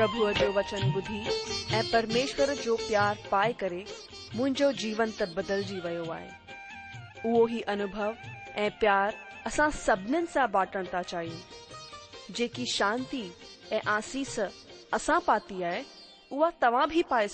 प्रभु जो वचन बुधी ए परमेश्वर जो प्यार पाए करे मुंहिंजो जीवन त बदल वियो आहे उहो ही अनुभव ए प्यार असां सा बाटन बाटण चाहू जी जेकी शांती ऐं आसीस असां पाती है उ तव्हां बि पाए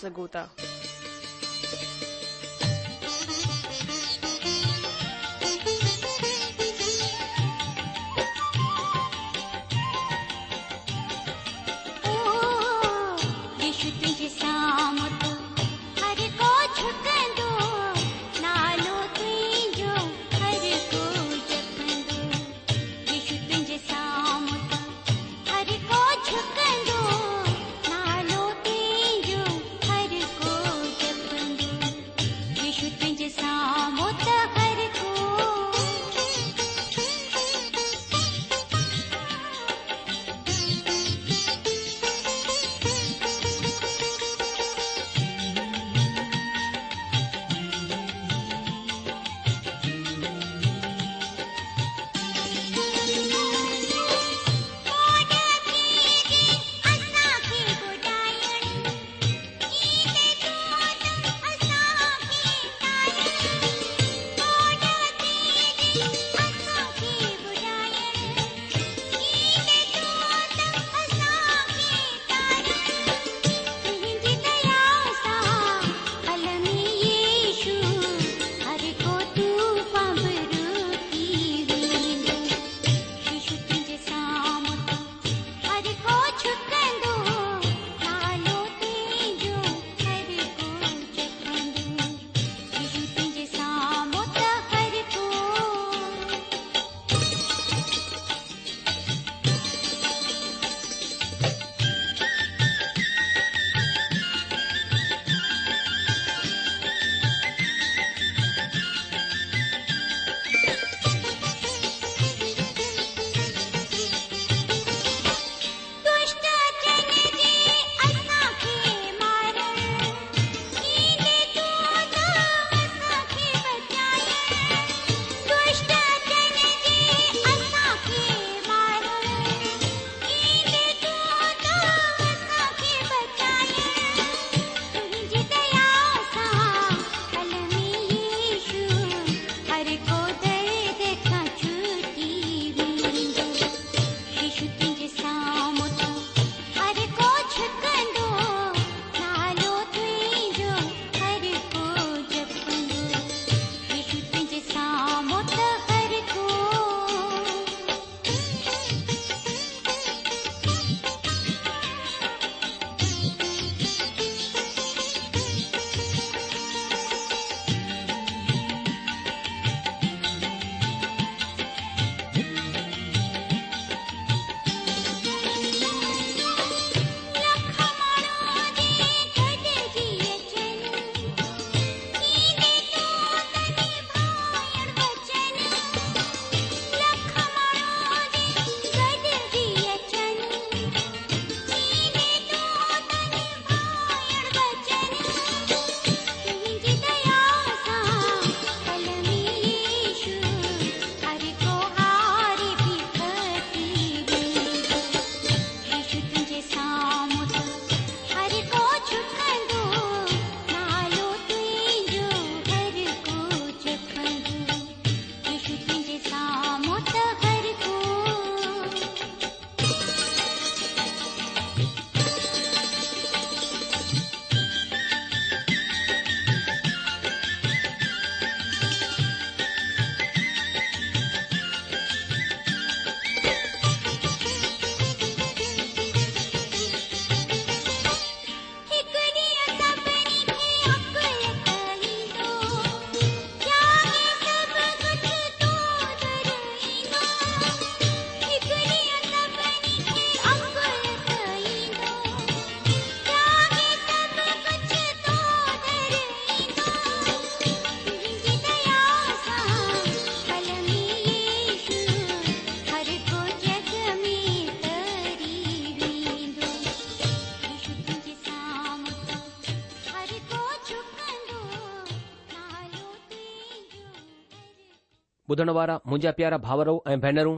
ॿुधण वारा मुंहिंजा प्यारा भाउरो ऐं भेनरूं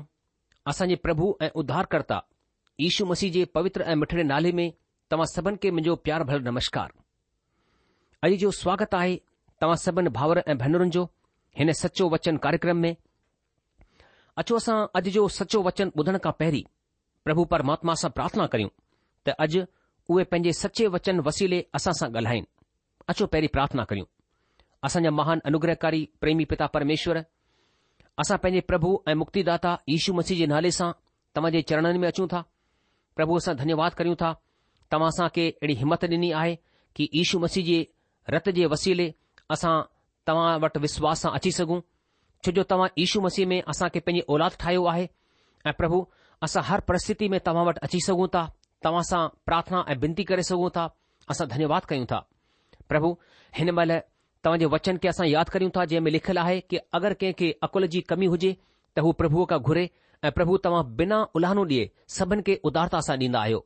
असांजे प्रभु ऐं उद्धारकर्ता ईशू मसीह जे पवित्र ऐं मिठड़े नाले में तव्हां सभिनि खे मुंहिंजो प्यार भर नमस्कार अॼु जो स्वागत आहे तव्हां सभिनि भाउर ऐं भेनरुनि जो हिन सचो वचन कार्यक्रम में अचो असां अॼु जो सचो वचन ॿुधण खां पहरीं प्रभु परमात्मा सां प्रार्थना करियूं त अॼु उहे पंहिंजे सचे वचन वसीले असां सां ॻाल्हाइनि अचो पहिरीं प्रार्थना करियूं असांजा महान अनुग्रहकारी प्रेमी पिता परमेश्वर असां पंहिंजे प्रभु ऐं मुक्तिदाता यशू मसीह जे नाले सां तव्हांजे चरणनि में अचूं था प्रभु असां धन्यवाद कयूं था तव्हां असांखे अहिड़ी हिमत ॾिनी आहे कि इशू मसीह जे रत जे वसीले असां तव्हां वटि विश्वास सां अची सघूं छो जो तव्हां यशू मसीह में असांखे पंहिंजी औलाद ठाहियो आहे ऐं प्रभु असां हर परिस्थिती में तव्हां वटि अची सघूं था तव्हां सां प्रार्थना ऐं विनती करे सघूं था असां धन्यवाद कयूं था प्रभु हिन महिल तव्हां जे वचन खे असां यादि करियूं था जंहिं में लिखियलु आहे कि अगरि कंहिंखे अक़ुल जी कमी हुजे त हू प्रभुअ खां घुरे ऐं प्रभु तव्हां बिना उल्हनो ॾिए सभिनी खे उदारता सां ॾींदा आहियो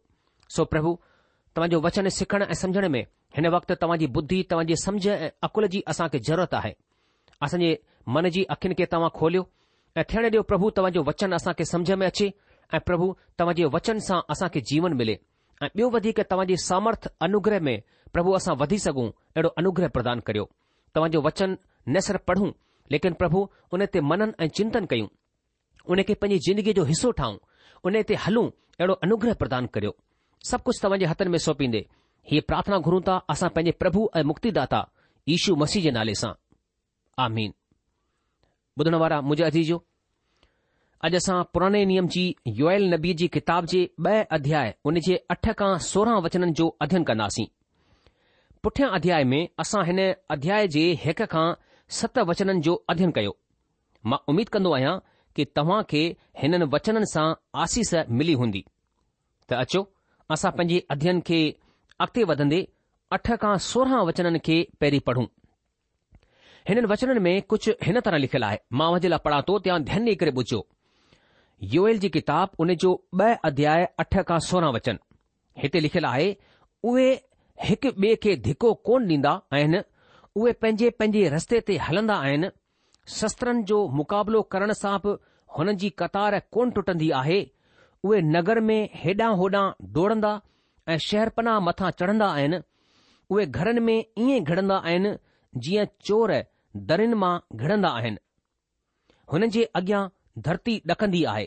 सो प्रभु तव्हांजो वचन सिखण ऐं समुझण में हिन वक़्तु तव्हां जी बुद्धी तव्हांजी समझ ऐं अकुल जी असां ज़रूरत आहे असांजे मन जी अखियुनि खे तव्हां खोलियो ऐ थियण ॾियो प्रभु तव्हांजो वचन असां खे में अचे ऐं प्रभु तव्हांजे वचन सां असां जीवन मिले ऐं ॿियो वधीक तव्हांजे सामर्थ अनुग्रह में प्रभु असां वधी सघूं अहिड़ो अनुग्रह प्रदान करियो तव्हांजो वचन न सिर्फ़ु पढ़ूं लेकिन प्रभु उन ते मनन ऐं चिंतन कयूं उन खे पंहिंजी ज़िंदगीअ जो हिसो ठाहूं उन ते हलूं अहिड़ो अनुग्रह प्रदान करियो सभु कुझु तव्हांजे हथनि में सौपीदे हीअ प्रार्थना घुरूं था असां पंहिंजे प्रभु ऐं मुक्तिदाता यीशू मसीह जे नाले सां आमीन ॿुधण वारा मुंहिंजे अॼु असां पुराणे नियम जी योयल नबी जी किताब जे ॿ अध्याय उन जे अठ खां सोरहं वचननि जो अध्यन कंदासीं पुठियां अध्याय में असां हिन अध्याय जे हिक खां सत वचननि जो अध्ययन कयो मां उमीद कंदो आहियां कि तव्हां खे हिननि वचननि सां आसीस मिली हूंदी त अचो असां पंहिंजे अध्ययन खे अॻिते वधंदे अठ खां सोरहं वचननि खे पहिरीं पढ़ूं हिननि वचननि में कुझु हिन तरह लिखियलु आहे मां उन जे लाइ पढ़ा थो तव्हां ध्यानु ॾेई करे बुछो योएल जी किताब उन जो ॿ अध्याय अठ खां सोरहं वचन हिते लिखियलु आहे उहे हिकु ॿिए खे धिको कोन ॾींदा आहिनि उहे पंहिंजे पंहिंजे रस्ते ते हलंदा आहिनि शस्त्रनि जो मुक़ाबिलो करण सां बि हुननि जी कतार कोन टुटंदी आहे उहे नगर में हेॾां होॾां डोड़ंदा ऐं शहरपना मथां चढ़ंदा आहिनि उहे घरनि में ईअं घिड़ंदा आहिनि जीअं चोर दरीन मां घिड़ंदा आहिनि हुन जे अॻियां धरती ॾकंदी आहे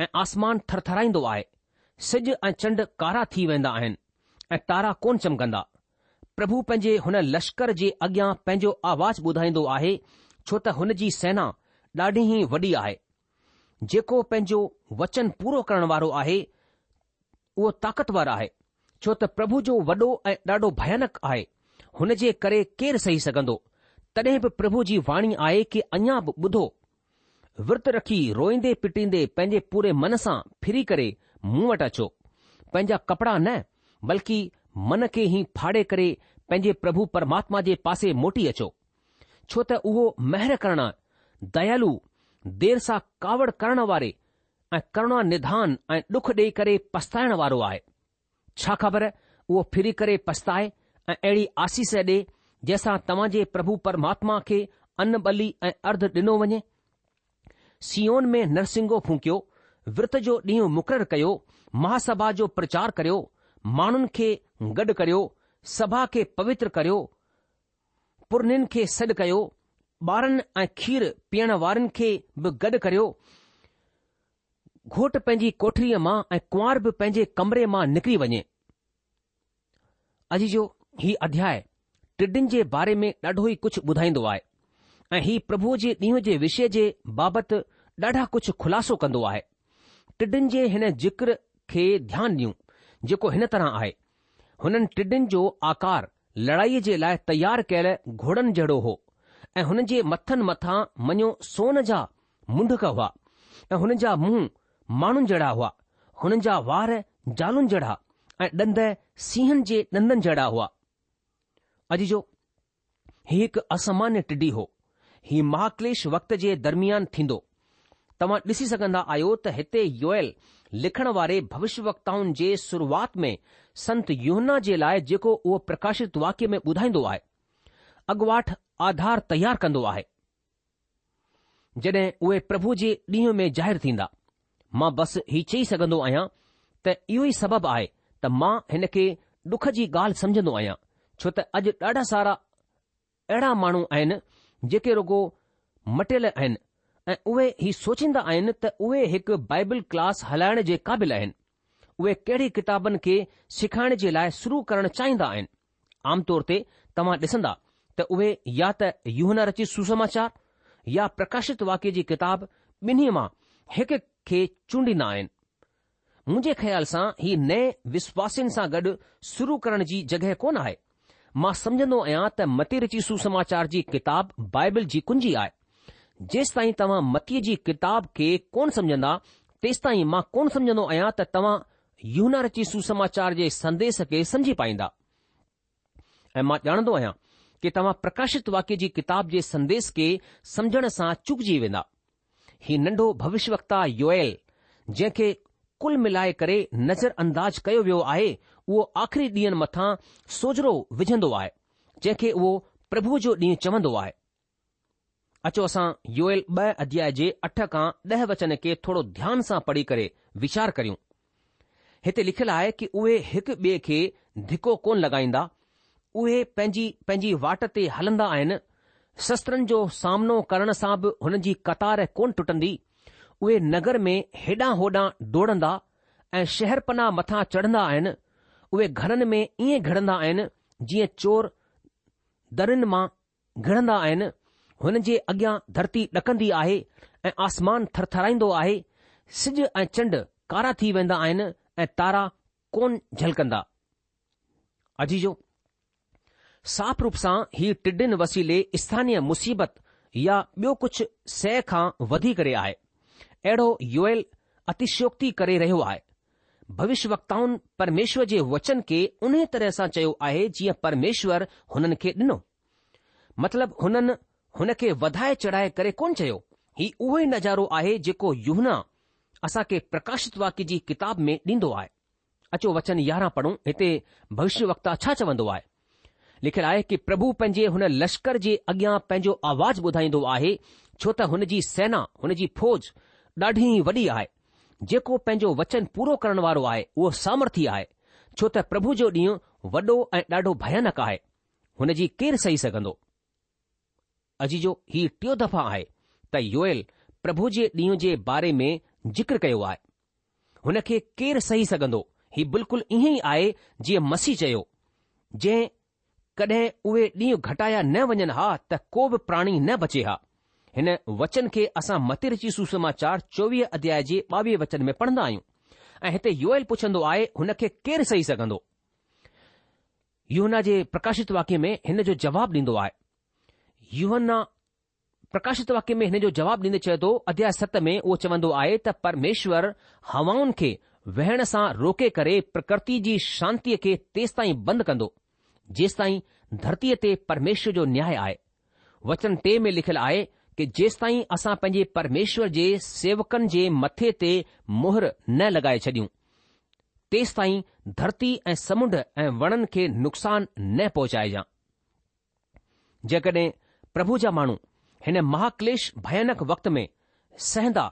ऐं आसमान थरथराईंदो आहे सिज ऐं चंड कारा थी वेंदा आहिनि ऐं तारा कोन चमकंदा प्रभु पंहिंजे हुन लश्कर जे अॻियां पंहिंजो आवाज़ ॿुधाईंदो आहे छो त हुन जी सेना ॾाढी ई वॾी आहे जेको पंहिंजो वचन पूरो करण वारो आहे उहो ताकतवर आहे छो त प्रभु जो वॾो ऐं ॾाढो भयानक आहे हुन जे करे केरु सही सघंदो तॾहिं बि प्रभु जी वाणी आहे कि अञा बि ॿुधो विर्त रखी रोईंदे पिटींदे पंहिंजे पूरे मन सां फिरी करे मूं वटि अचो पंहिंजा कपड़ा न बल्कि मन खे ई फाड़े करे पंहिंजे प्रभु परमात्मा जे पासे मोटी अचो छो त उहो महिर करण दयालु देर सां कावड़ करण वारे ऐं करुणा निधान ऐं डुख ॾेई करे पछताइण वारो आहे छा ख़बर उहो फिरी करे पछताए ऐं अहिड़ी आसीस ॾे जंहिंसां तव्हां जे प्रभु परमात्मा खे अन बली ऐं अर्ध ॾिनो वञे सीओन में नरसिंगो फूकियो विर्त जो ॾींहुं मुक़ररु कयो महासभा जो प्रचार करियो माण्हुनि खे गॾु करियो सभा खे पवित्र करियो पुरन खे सॾु कयो ॿारनि ऐं खीर पीअण वारनि खे बि गॾु करियो घोट पंहिंजी कोठड़ीअ मां ऐं कुंवार बि पंहिंजे कमरे मां निकिरी वञे अॼ जो ही अध्याय टिडिन जे बारे में ॾाढो ई कुझु ॿुधाईंदो आहे ऐं ही प्रभु जे ॾींहं जे विषय जे बाबति ॾाढा कुझु खु़लासो कंदो आहे टिडिन जे हिन जिक्र खे ध्यानु ॾियूं जेको हिन तरह आहे हुननि टिडीनि जो आकार लड़ाईअ जे लाइ तयार कयल घोड़नि जहिड़ो हो ऐं हुन जे मथनि मथां मञो सोन जा मुंडक हुआ ऐं हुन जा मुंहुं माण्हुनि जहिड़ा हुआ हुननि जा वार जालुनि जहिड़ा ऐं ॾंद सीहनि जे ॾंदनि जहिड़ा हुआ अॼु जो हीउ हिकु असमान्य टिडी हो ही महाक्लेश वक्त जे दरमियान थींदो तव्हां ॾिसी सघंदा आहियो त हिते योयल लिखण वारे भविष्यवक्ताउनि जे शुरूआत में संत यौहना जे लाइ जेको उहो प्रकाशित वाक्य में ॿुधाईंदो आहे अॻुवाठ आधार तयार कंदो आहे जड॒हिं उहे प्रभु जे ॾींहं में ज़ाहिरु थींदा मां बस ही चई सघंदो आहियां त इहो ई सबबु आहे त मां हिन खे डुख जी ॻाल्हि सम्झंदो आहियां छो त अॼु ॾाढा सारा अहिड़ा माण्हू आहिनि जेके रुगो मटियल आहिनि ऐं उहे ही सोचींदा आहिनि त उहे हिकु बाइबल क्लास हलाइण जे क़ाबिल आहिनि उहे कहिड़ी किताबनि खे सिखाइण जे लाइ शुरू करणु चाहींदा आहिनि आम तौर ते तव्हां ॾिसंदा त उहे या त यूहना रची सुसमाचार या प्रकाशित वाक्य जी किताब ॿिन्ही मां हिक खे चूंडींदा आहिनि मुंहिंजे ख़्याल सां ही नए विश्वासिन सां गॾु शुरू करण जी जॻहि कोन आहे मां समझंदो आहियां त मती रची सुसमाचार जी किताब बाइबल जी कुंजी आहे जेसि ताईं तव्हां मतीअ जी किताब खे कोन समझंदा तेसि ताईं मां कोन समझंदो आहियां त तव्हां यूना रची सुसमाचार जे संदेश खे समझी पाईंदा ऐं मां ॼाणंदो आहियां कि तव्हां प्रकाशित वाक्य जी किताब जे संदेश खे समझण सां चुकजी वेंदा ही नन्ढो भविष्यवक्ता योयल जंहिंखे कुल मिलाए करे नज़र अंदाज़ कयो वियो आहे उहो आखिरी ॾींहनि मथां सोजरो विझंदो आहे जंहिंखे उहो प्रभु जो ॾींहुं चवंदो आहे अचो असां यूएल ॿ अध्याय जे अठ खां ॾह वचन खे थोरो ध्यान सां पढ़ी करे वीचार करियूं हिते लिखियलु आहे की उहे हिकु ॿिए खे धिको कोन लॻाईंदा उहे पंहिंजी पंहिंजी वाट ते हलंदा आहिनि शस्त्रनि जो सामनो करण सां बि हुननि जी कतार कोन टुटंदी उहे नगर में हेॾां होॾां डोड़ंदा ऐं शहर पना मथां चढ़ंदा आहिनि उहे घरनि में ईअं घिड़ंदा आहिनि जीअं चोर दरनि मां घिड़ंदा आहिनि हुन जे अॻियां धरती ॾकंदी आहे ऐं आसमान थरथराईंदो आहे सिॼ ऐं चंड कारा थी वेंदा आहिनि ऐं तारा कोन झलकंदा साफ़ रूप सां ही टिडिन वसीले स्थानीय मुसीबत या ॿियो कुझु सह खां वधी करे आहे अहिड़ो यू एल अतिशोक्ति करे रहियो आहे भविष्य वक्ताउनि परमेश्वर जे वचन खे उन तरह सां चयो आहे जीअं परमेश्वर हुननि खे ॾिनो मतिलब हुननि हुन खे वधाए चढ़ाए करे कोन चयो ही उहो ई नज़ारो आहे जेको यूहना असांखे प्रकाशित वाक्य जी किताब में ॾींदो आहे अचो वचन यारहं पढ़ूं हिते भविष्यवक्ता छा चवंदो आहे लिखियलु आहे कि प्रभु पंहिंजे हुन लश्कर जे अॻियां पंहिंजो आवाज़ ॿुधाईंदो आहे छो त हुन जी सेना हुन जी फ़ौज ॾाढी वॾी आहे जेको पंहिंजो वचन पूरो करण वारो आहे उहो सामर्थी आहे छो त प्रभु जो ॾींहुं वॾो ऐं ॾाढो भयानक आहे हुनजी केर सही सघंदो अजी जो हीउ टियों दफ़ा आहे त योयल प्रभु जे ॾींहुं जे बारे में ज़िक्र कयो आहे हुन खे केरु सही सघंदो हीउ बिल्कुलु ईअं ई आहे जीअं मसीह चयो जंहिं कॾहिं उहे ॾींहुं घटाया न वञनि हा त को बि प्राणी न बचे हा हिन वचन खे असां मतिरची सुसमाचार चोवीह अध्याय जे ॿावीह वचन में पढ़ंदा आहियूं ऐं हिते योएएल पुछंदो आहे हुन खे केरु सही सघंदो योौना जे प्रकाशित वाक्य में हिन जो जवाबु ॾींदो आहे युवना प्रकाशित वाक्य में हिन जो जवाबु ॾींदे चए थो अध्याय सत में उहो चवंदो आहे त परमेश्वर हवाउनि खे वहिण सां रोके करे प्रकृति जी शांतीअ खे तेस ताईं बंदि कंदो जेस ताईं धरतीअ ते परमेश्वर जो न्याय आहे वचन टे में लिखियल आहे कि जेस ताईं असां पंहिंजे परमेश्वर जे सेवकनि जे मथे ते मुहर न लॻाए छडि॒यूं तेस ताईं धरती ऐं समुंड ऐं वणनि खे नुक़सान न पहुचाइजां प्रभु जा माण्हू हिन महाक्लेश भयानक वक्त में सहंदा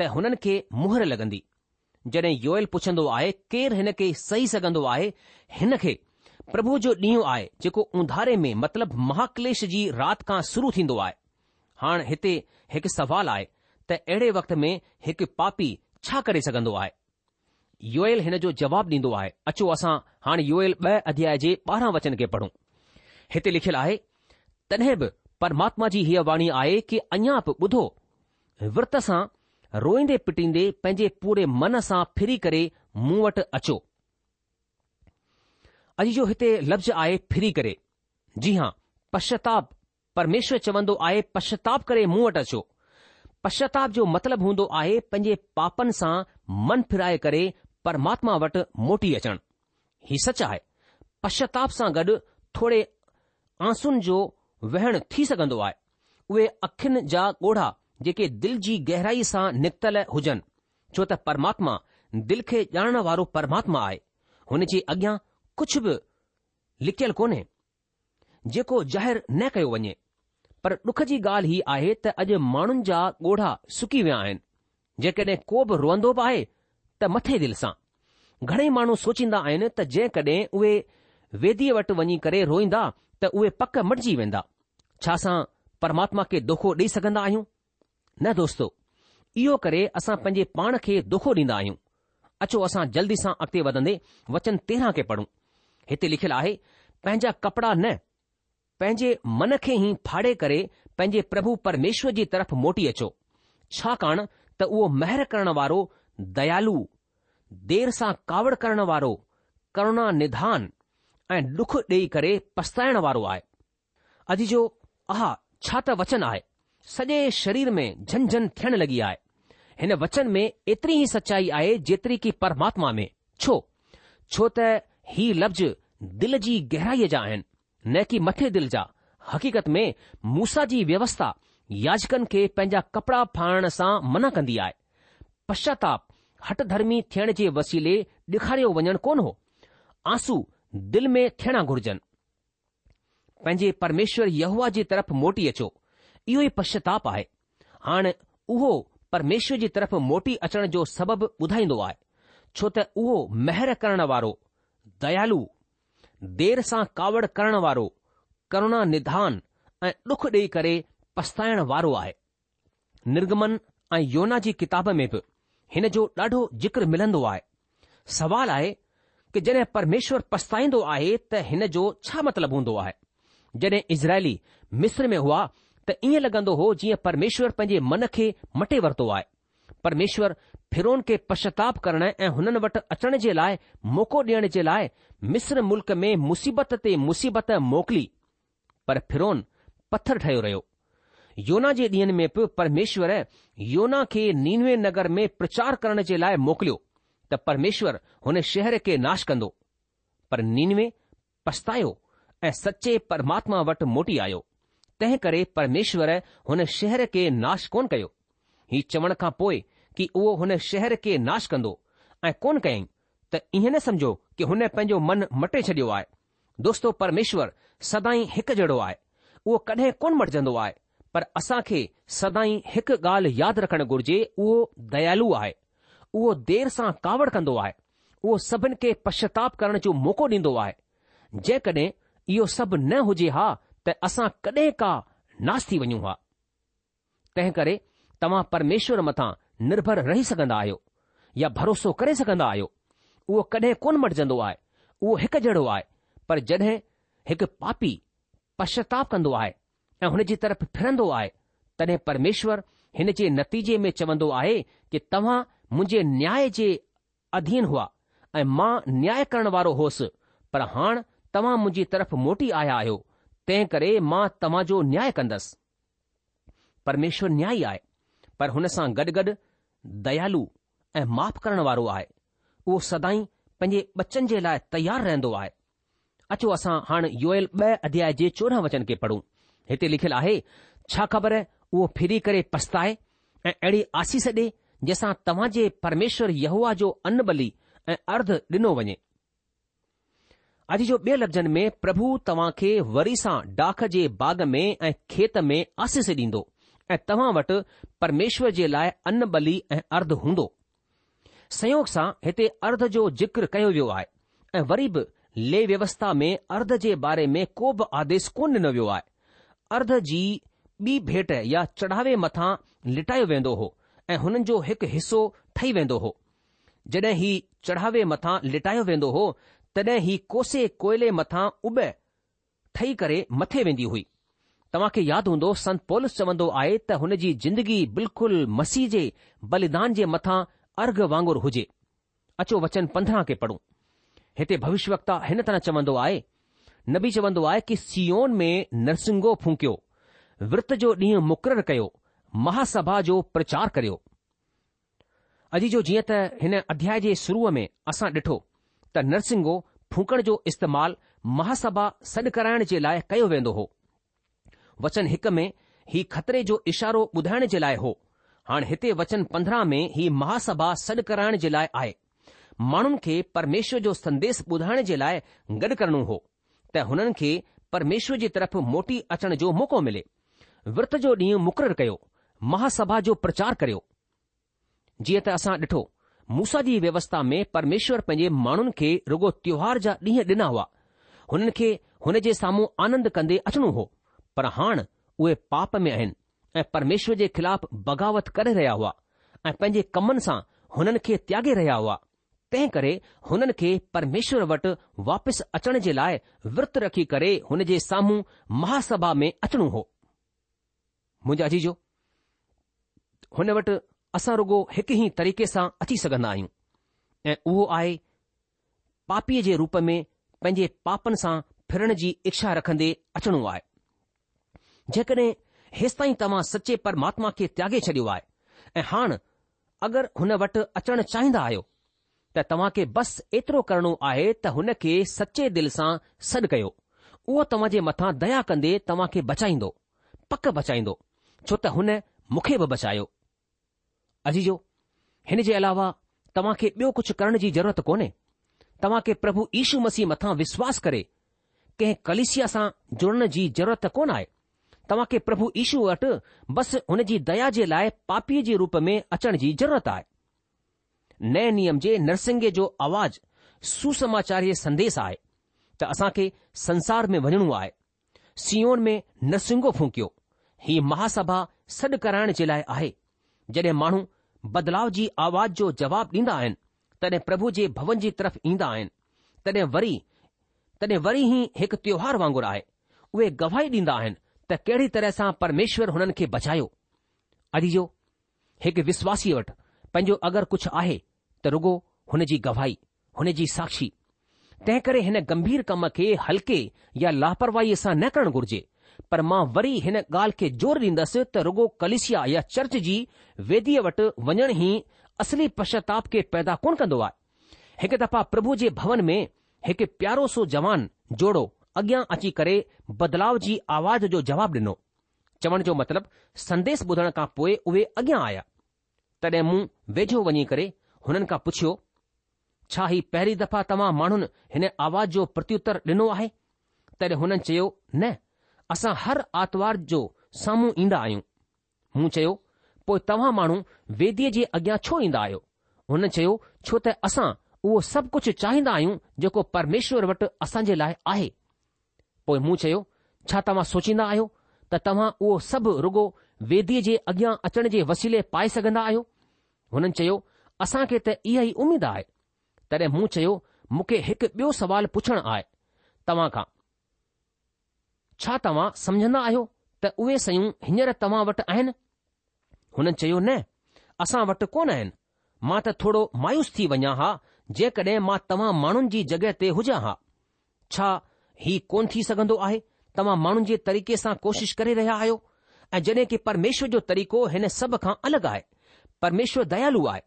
त हुननि खे मुहर लॻंदी जॾहिं योयल पुछंदो आहे केरु हिन खे सही सघंदो आहे हिन खे प्रभु जो ॾींहुं आहे जेको उंधारे में मतिलबु महाक्लेश जी राति खां शुरू थींदो आहे हाणे हिते हिकु सवाल आहे त अहिड़े वक़्त में हिकु पापी छा करे सघंदो आहे योयल हिन जो जवाबु ॾींदो आहे अचो असां हाणे योयल ॿ अध्याय जे ॿारहं वचन खे पढ़ूं हिते लिखियलु आहे तॾहिं बि परमात्मा जी हीअ वाणी आहे की अञा बि ॿुधो विर्त सां रोईंदे पिटींदे पंहिंजे पूरे मन सां फिरी करे मूं वटि अचो अॼु जो हिते लफ़्ज़ आहे फिरी करे जी हां पश्चाताप परमेश्वर चवंदो आहे पश्चाताप करे मूं वटि अचो पश्चाताप जो मतिलबु हूंदो आहे पंहिंजे पापनि सां मन फिराए करे परमात्मा वटि मोटी अचणु ही सच आहे पश्चाताप सां गॾु थोरे आसुनि जो वेहण थी सघंदो आहे उहे अखियुनि जा ॻोढ़ा जेके दिल जी गहराई सां निकतलु हुजनि छो त परमात्मा दिल खे ॼाणण वारो परमात्मा आहे हुन जे अॻियां कुझु बि लिकियलु कोन्हे जेको ज़ाहिरु न कयो वञे पर डुख जी ॻाल्हि हीउ आहे त अॼु माण्हुनि जा ॻोढ़ा सुकी विया आहिनि जेकॾहिं को बि रोअंदो बि आहे त मथे दिलि सां घणेई माण्हू सोचींदा आहिनि त जेकॾहिं उहे वेदीअ वटि वञी करे रोईंदा त उहे पक मटिजी वेंदा छा असां परमात्मा खे दोखो ॾेई सघंदा आहियूं न दोस्तो इहो करे असां पंहिंजे पाण खे दोखो ॾींदा आहियूं अचो असां जल्दी सां अॻिते वधंदे वचन तेरहं खे पढ़ूं हिते लिखियलु आहे पंहिंजा कपड़ा न पंहिंजे मन खे ई फाड़े करे पंहिंजे प्रभु परमेश्वर जी तरफ़ मोटी अचो छाकाणि त उहो महिर करण वारो दयालु देर सां कावड़ करण वारो करुणा निधान ऐं डुख ॾेई करे पछाइण वारो आहे अॼु जो आहा छा त वचन आहे सॼे शरीर में झंझन थियण लॻी आहे हिन वचन में एतिरी ई सचाई आहे जेतिरी की परमात्मा में छो छो त ही लफ़्ज़ दिल जी गहराईअ जा आहिनि न की मथे दिल जा हक़ीक़त में मूसा जी व्यवस्था याचिकनि खे पंहिंजा कपड़ा फाइण सां मना कंदी आहे पश्चाताप हट धर्मी थियण जे वसीले ॾेखारियो वञणु कोन हो आंसू दिल में थियणा घुर्जनि पंहिंजे परमेश्वर यहूआ जी तरफ़ मोटी अचो इहो ई पश्चाताप आहे हाणे उहो परमेश्वर जी तरफ़ मोटी अचण जो सबबु ॿुधाईंदो आहे छो त उहो महिर करण वारो दयालु देर सां कावड़ करण वारो करुणा निधान ऐं ॾुख ॾेई करे पछताइण वारो आहे निर्गमन ऐं योना जी किताब में बि हिन जो ॾाढो ज़िक्र मिलंदो आहे सुवाल आहे कि जॾहिं परमेश्वर पछताईंदो आहे त हिन जो छा मतिलबु हूंदो आहे जॾहिं इज़राइली मिस्र में हुआ त ईअं लॻंदो हो जीअं परमेश्वर पंहिंजे मन खे मटे वरितो आहे परमेश्वर फिरोन खे पश्चाताप करण ऐं हुननि वटि अचण जे लाइ मौक़ो ॾियण जे लाइ मिस्र मुल्क़ में मुसीबत ते मुसीबत मोकिली पर फिरोन पथर ठहियो रहियो योना जे ॾींहनि में बि परमेश्वर योना खे नीनवे नगर में प्रचार करण जे लाइ मोकिलियो त परमेश्वर हुन शहर खे नाश कंदो पर नीन पछतायो ऐं सचे परमात्मा वटि मोटी आयो तंहिं करे परमेश्वर हुन शहर खे नाश कोन कयो ही चवण खां पोइ कि उहो हुन शहर खे नाश कंदो ऐं कोन कयईं त ईअं न समझो कि हुन पंहिंजो मन मटे छडि॒यो आहे दोस्तो परमेश्वर सदाई हिकु जहिड़ो आहे उहो कॾहिं कोन मटिजंदो आहे पर असां खे सदाई हिकु ॻाल्हि यादि रखणु घुर्जे उहो दयालु आहे उहो देर सां कावड़ कंदो आहे उहो सभिनि खे पश्चाताप करण जो मौको ॾींदो आहे जेकॾहिं इहो सभु न हुजे हा त असां कॾहिं का नास थी वञूं हा तंहिं करे तव्हां परमेश्वर मथां निर्भर रही सघंदा आहियो या भरोसो करे सघंदा आहियो उहो कॾहिं कोन मटिजंदो आहे उहो हिकु जहिड़ो आहे पर जॾहिं हिकु पापी पश्चाताप कंदो आहे ऐं हुन जी तरफ़ फिरंदो आहे तॾहिं परमेश्वर हिन जे नतीजे में चवंदो आहे कि तव्हां मुंहिंजे न्याय जे अधीन हुआ ऐं मां न्याय करण वारो होसि पर हाणे तव्हां मुंहिंजी तरफ़ मोटी आया आहियो तंहिं करे मां तव्हां जो न्याय कंदुसि परमेश्वर न्याय आहे पर हुन सां गॾु गॾु दयालु ऐं माफ़ करण वारो आहे उहो सदाई पंहिंजे बचन जे लाइ तयारु रहंदो आहे अचो असां हाणे योयल ॿ अध्याय जे चोॾहं वचन खे पढ़ूं हिते लिखियलु आहे छा ख़बर उहो फिरी करे पछताए ऐं अहिड़ी आसीस ॾे जंहिंसां तव्हां जे परमेश्वर यहूआ जो अन बली ऐं अर्ध ॾिनो वञे अॼु जो ॿिए लफ़्ज़नि में प्रभु तव्हां खे वरी सां डाख जे बाग में ऐं खेत में आसिस ॾींदो ऐं तव्हां वटि परमेश्वर जे लाइ अन बली ऐं अर्ध हूंदो संयोग सां हिते अर्ध जो ज़िक्र कयो वियो आहे ऐं वरी बि ले व्यवस्था में अर्ध जे बारे में को बि आदेश कोन ॾिनो वियो आहे अर्ध जी ॿी भेट या चढ़ावे मथां लिटायो वेंदो हो ऐं हुननि जो हिकु हिसो ठही वेंदो हो जड॒हिं ही चढ़ावे मथां लिटायो वेंदो हो तॾहिं ही कोसे कोयले मथां उब ठही करे मथे वेंदी हुई तव्हां खे यादि हूंदो संत पोलस चवंदो आहे त हुन जी जिंदगी बिल्कुलु मसीह जे बलिदान जे मथां अर्घ वांगुरु हुजे अचो वचन पंद्रहं खे पढ़ूं हिते भविष्यवता हिन तरह चवंदो आहे नबी चवंदो आहे कि सीओन में नरसिंगो फूकियो विर्त जो ॾींहुं मुक़ररु कयो महासभा जो प्रचार करियो अॼु जो जीअं त हिन अध्याय जे शुरूअ में असां ॾिठो त नरसिंगो फूकण जो इस्तेमालु महासभा सॾु कराइण जे लाइ कयो वेंदो हो वचन हिक में ही खतरे जो इशारो ॿुधाइण जे लाइ हो हाणे हिते वचन पंद्रहं में ही महासभा सॾु कराइण जे लाइ आहे माण्हुनि खे परमेश्वर जो संदेश ॿुधाइण जे लाइ गॾु करणो हो त हुननि खे परमेश्वर जी तरफ़ मोटी अचण जो मौक़ो मिले विर्त जो ॾींहुं मुक़ररु कयो महासभा जो प्रचार करियो जीअं त असां ॾिठो मूसा जी व्यवस्था में परमेश्वर पंहिंजे माण्हुनि खे रुगो त्योहार जा ॾींहं ॾिना हुआ हुननि खे हुन जे साम्हूं आनंद कंदे अचणो हो पर हाण उहे पाप में आहिनि ऐं परमेश्वर जे ख़िलाफ़ बग़ावत करे रहिया हुआ ऐं पंहिंजे कमनि सां हुननि खे त्यागे रहिया हुआ तंहिं करे हुननि खे परमेश्वर वटि वापसि अचण जे लाइ विर्त रखी करे हुन जे साम्हूं महासभा में अचणो हो मुंहिंजा जीजो हुन वटि असां रुगो हिकु ई तरीक़े सां अची सघंदा आहियूं ऐं उहो आहे पापीअ जे रूप में पंहिंजे पापनि सां फिरण जी इच्छा रखंदे अचणो आहे जेकॾहिं हेसि ताईं तव्हां सचे परमात्मा खे त्यागे छॾियो आहे ऐं हाणे अगरि हुन वटि अचणु चाहींदा आहियो त तव्हां खे बस एतिरो करणो आहे त हुन खे सचे दिलि सां सॾु कयो उहो तव्हां जे मथां दया कंदे तव्हां खे बचाईंदो पक बचाईंदो छो त हुन मूंखे बि बचायो अजी जो हिन जे अलावा तव्हांखे ॿियो कुझु करण जी ज़रूरत कोन्हे तव्हांखे प्रभु ईशू मसीह मथां विश्वास करे कंहिं कलिसिया सां जुड़ण जी ज़रूरत कोन आहे तव्हांखे प्रभु ईशू वटि बसि हुन जी दया जे लाइ पापीअ जे रूप में अचण जी ज़रूरत आहे नए नियम जे नृसिंग जो आवाज़ सुसमाचारीअ संदेश आहे त असांखे संसार में वञणो आहे सीओन में नृसिंगो फूकियो ही महाासभा सॾु कराइण जे लाइ आहे जॾहिं माण्हू बदलाव जी आवाज जो जवाबु ॾींदा आहिनि तॾहिं प्रभु जे भवन जी तरफ़ ईंदा आहिनि तॾहिं वरी तॾहिं वरी ई हिकु त्योहार वांगुरु आहे उहे गवाही ॾींदा आहिनि त कहिड़ी तरह सां परमेश्वर हुननि खे बचायो अॼु जो हिकु विश्वासी वटि पंहिंजो अगरि कुझु आहे त रुॻो हुन जी गवाही हुन जी साक्षी तंहिं करे हिन गंभीर कम खे हल्के या लापरवाहीअ सां न करणु घुर्जे पर मां वरी हिन ॻाल्हि खे ज़ोर ॾींदसि त रुॻो कलिशिया या चर्च जी वेदीअ वटि वञण ई असली पश्चाताप खे पैदा कोन कंदो आहे हिकु दफ़ा प्रभु जे भवन में हिकु प्यारो सो जवान जोड़ो अॻियां अची करे बदलाव जी आवाज़ जो जवाबु ॾिनो चवण जो मतिलबु संदेश ॿुधण खां पोइ उहे अॻियां आया तॾहिं मूं वेझो वञी करे हुननि खां पुछियो छा ही पहिरीं दफ़ा तव्हां माण्हुनि हिन आवाज़ जो प्रत्युत्तर ॾिनो आहे तॾहिं हुननि चयो न असां हर आर्तवार जो साम्हूं ईंदा आहियूं मूं चयो पोइ तव्हां माण्हू वेदीअ जे अॻियां छो ईंदा आहियो हुन चयो छो त असां उहो सभु कुझु चाहींदा आहियूं जेको परमेश्वर वटि असांजे लाइ आहे पोइ मूं चयो छा तव्हां सोचींदा आहियो त तव्हां उहो सभु रुगो वेदीअ जे अॻियां अचण जे वसीले पाए सघंदा आहियो हुननि चयो असां खे त इहा ई उमेद आहे तॾहिं मूं चयो मूंखे हिकु ॿियो सवालु पुछणु आहे तव्हां खां छा तव्हां समझन्दा आहियो त उहे शयूं हींअर तव्हां वटि आहिनि हुननि चयो न असां वटि कोन आहिनि मां त थोरो मायूस थी वञा हा जेकॾहिं मां तव्हां माण्हुनि जी जॻहि ते हुजा हा छा ही कोन थी सघंदो आहे तव्हां माण्हुनि जे तरीक़े सां कोशिश करे रहिया आहियो ऐं जॾहिं की परमेश्वर जो तरीक़ो हिन सभ खां अलॻि आहे परमेश्वर दयालू आहे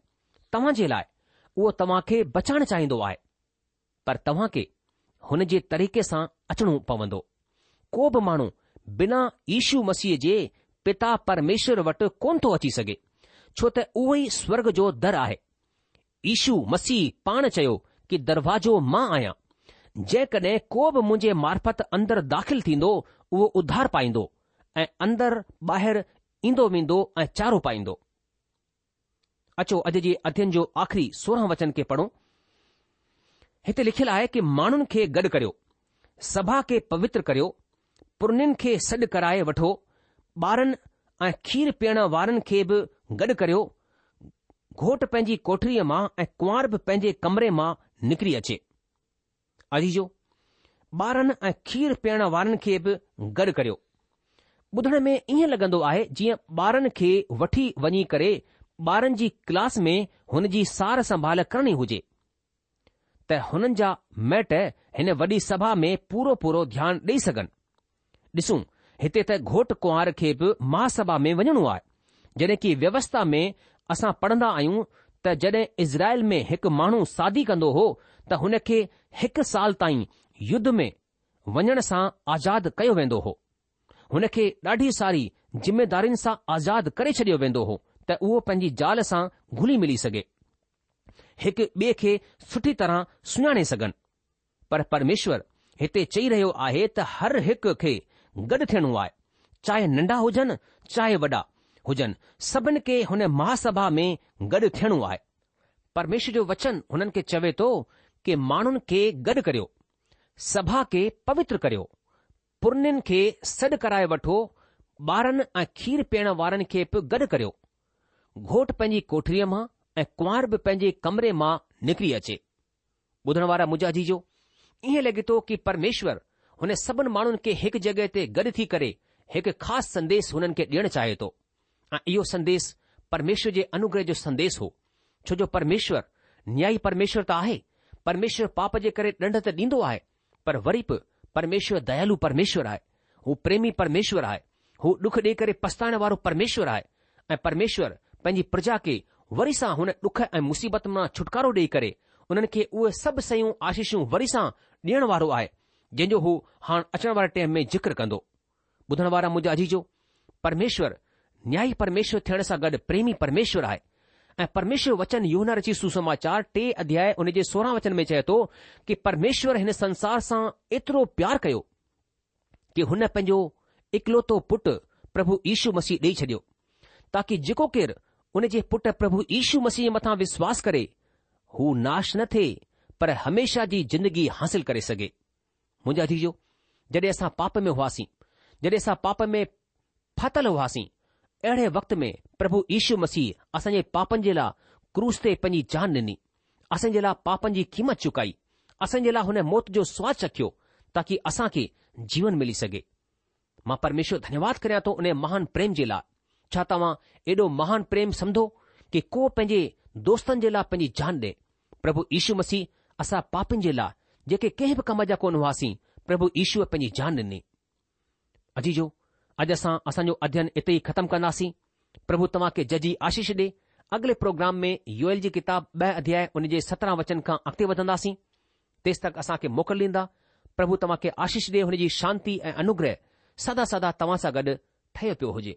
तव्हां जे लाइ उहो तव्हां खे बचाइण चाहींदो आहे पर तव्हां खे हुन जे तरीक़े सां अचणो पवंदो કોબ માણો બિના ઈશુ મસીજે પિતા પરમેશ્વર વટ કોન તો اچી સકે છોતે ઓહી સ્વર્ગ જો દર આહે ઈશુ મસી પાણ ચયો કે દરવાજો માં આયા જે કને કોબ મુજે માર્ફત અંદર દાખિલ થીંદો ઓ ઉદ્ધાર પાઈંદો અંદર બહાર ઈંદો મીંદો ચારો પાઈંદો અચો અજે અધ્યન જો આખરી 16 વચન કે પઢો હેતે લખેલ આય કે માણન કે ગડ કર્યો સભા કે પવિત્ર કર્યો पुरनिन खे सॾु कराए वठो ॿारनि ऐं खीर पीअण वारनि खे बि गॾु करियो घोट पंहिंजी कोठड़ीअ मां ऐं कुंवार बि पंहिंजे कमरे मां निकिरी अचे अजीजो ॿारनि ऐं खीर पीअण वारनि खे बि गॾु करियो ॿुधण में ईअं लॻंदो आहे जीअं ॿारनि खे वठी वञी करे ॿारनि जी क्लास में हुन जी सार संभाल करणी हुजे त हुननि जा मैट हिन वॾी सभा में पूरो पूरो ध्यानु ॾेई सघनि ॾिसूं हिते त घोट कुंवार खे बि महासभा में वञणो आहे जॾहिं की व्यवस्था में असां पढ़ंदा आहियूं त जॾहिं इज़राइल में हिकु माण्हू सादी कंदो हो त हुन खे हिकु साल ताईं युद्ध में वञण सां आज़ाद कयो वेंदो हो हुन खे ॾाढी सारी जिमेदारियुनि सां आज़ाद करे छडि॒यो वेंदो हो त उहो पंहिंजी ज़ाल सां घुली मिली सघे हिकु ॿिए खे सुठी तरह सुञाणे सघनि पर परमेश्वर हिते चई रहियो आहे त हर हिक खे गॾु थियणो आहे चाहे नंढा हुजनि चाहे वॾा हुजनि सभिनि खे हुन महासभा में गॾु थियणो आहे परमेश्वर जो वचन हुननि खे चवे थो की माण्हुनि खे सभा खे पवित्र करियो पुर्नि खे सॾु कराए वठो ॿारनि ऐं खीर पीअण वारनि खे बि गॾु करियो घोट पंहिंजी कोठड़ीअ मां ऐं कुंवार बि पंहिंजे कमरे मां निकिरी अचे ॿुधण वारा मुंहिंजा जी जो इएं लॻे थो की परमेश्वर हुन सभिनी माण्हुनि खे हिकु जॻहि ते गॾु थी करे हिकु ख़ासि संदेस हुननि खे ॾियणु चाहे थो ऐं इहो संदेसु परमेश्वर जे अनुग्रह जो संदेस हो छो जो परमेश्वर न्याय परमेश्वर त आहे परमेश्वर पाप जे करे ॾंढ त ॾींदो आहे पर वरी बि परमेश्वर दयालु परमेश्वर आहे हू प्रेमी परमेश्वर आहे हू डुख ॾेई करे पछताइण वारो परमेश्वर आहे ऐं परमेश्वर पंहिंजी प्रजा खे वरी सां हुन डुख ऐं मुसीबत मां छुटकारो ॾेई करे उन्हनि खे उहे सभु शयूं आशीषूं वरी सां ॾियण वारो आहे जंहिंजो हू हाणे अचण वारे टेम में ज़िक्र कंदो ॿुधण वारा मुंहिंजा अजी परमेश्वर न्यायी परमेश्वर थियण सां गॾु प्रेमी परमेश्वर आहे ऐं परमेश्वर वचन यूना रची सुसमाचार टे अध्याय उन जे सोरहं वचन में चए थो कि परमेश्वर हिन संसार सां एतिरो प्यार कयो कि हुन पंहिंजो इकलौतो पुटु प्रभु यीशू मसीह ॾेई छॾियो ताकी जेको केरु उन जे पुट प्रभु ईशू मसीह मथां विश्वास करे हू नाश न थिए पर हमेशा जी जिंदगी हासिल करे सघे मुंहिंजा अदीजो जॾहिं असां पाप में हुआसीं जॾहिं असां पाप में फाथल हुआसीं अहिड़े वक़्त में प्रभु यीशू मसीह असांजे पापनि जे लाइ क्रूस ते पंहिंजी जान ॾिनी असांजे लाइ पापनि जी क़ीमत चुकाई असांजे लाइ हुन मौत जो स्वादु चखियो ताकी असां खे जीवन मिली सघे मां परमेश्वर धन्यवाद करियां थो उन महान प्रेम जे लाइ छा तव्हां एॾो महान प्रेम समुझो कि को पंहिंजे दोस्तनि जे लाइ पंहिंजी जान ॾे प्रभु यीशू मसीह असां पापनि जे लाइ जेके कंहिं बि कम जा कोन हुआसीं प्रभु ईश्वर पंहिंजी जान ॾिनी अजीजो अॼु असां असांजो अध्यन इते ई ख़तमु कंदासीं प्रभु तव्हांखे जजी आशीष ॾिए अॻिले प्रोग्राम में यू जी किताब ॿ अध्याय उन जे सत्रहं वचन खां अॻिते वधंदासीं तेसि तक असांखे मोकिल ॾींदा प्रभु तव्हांखे आशीष ॾिए हुनजी शांती ऐं अनुग्रह सदा सदा तव्हां सां गॾु ठहे पियो हुजे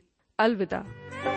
अलविदा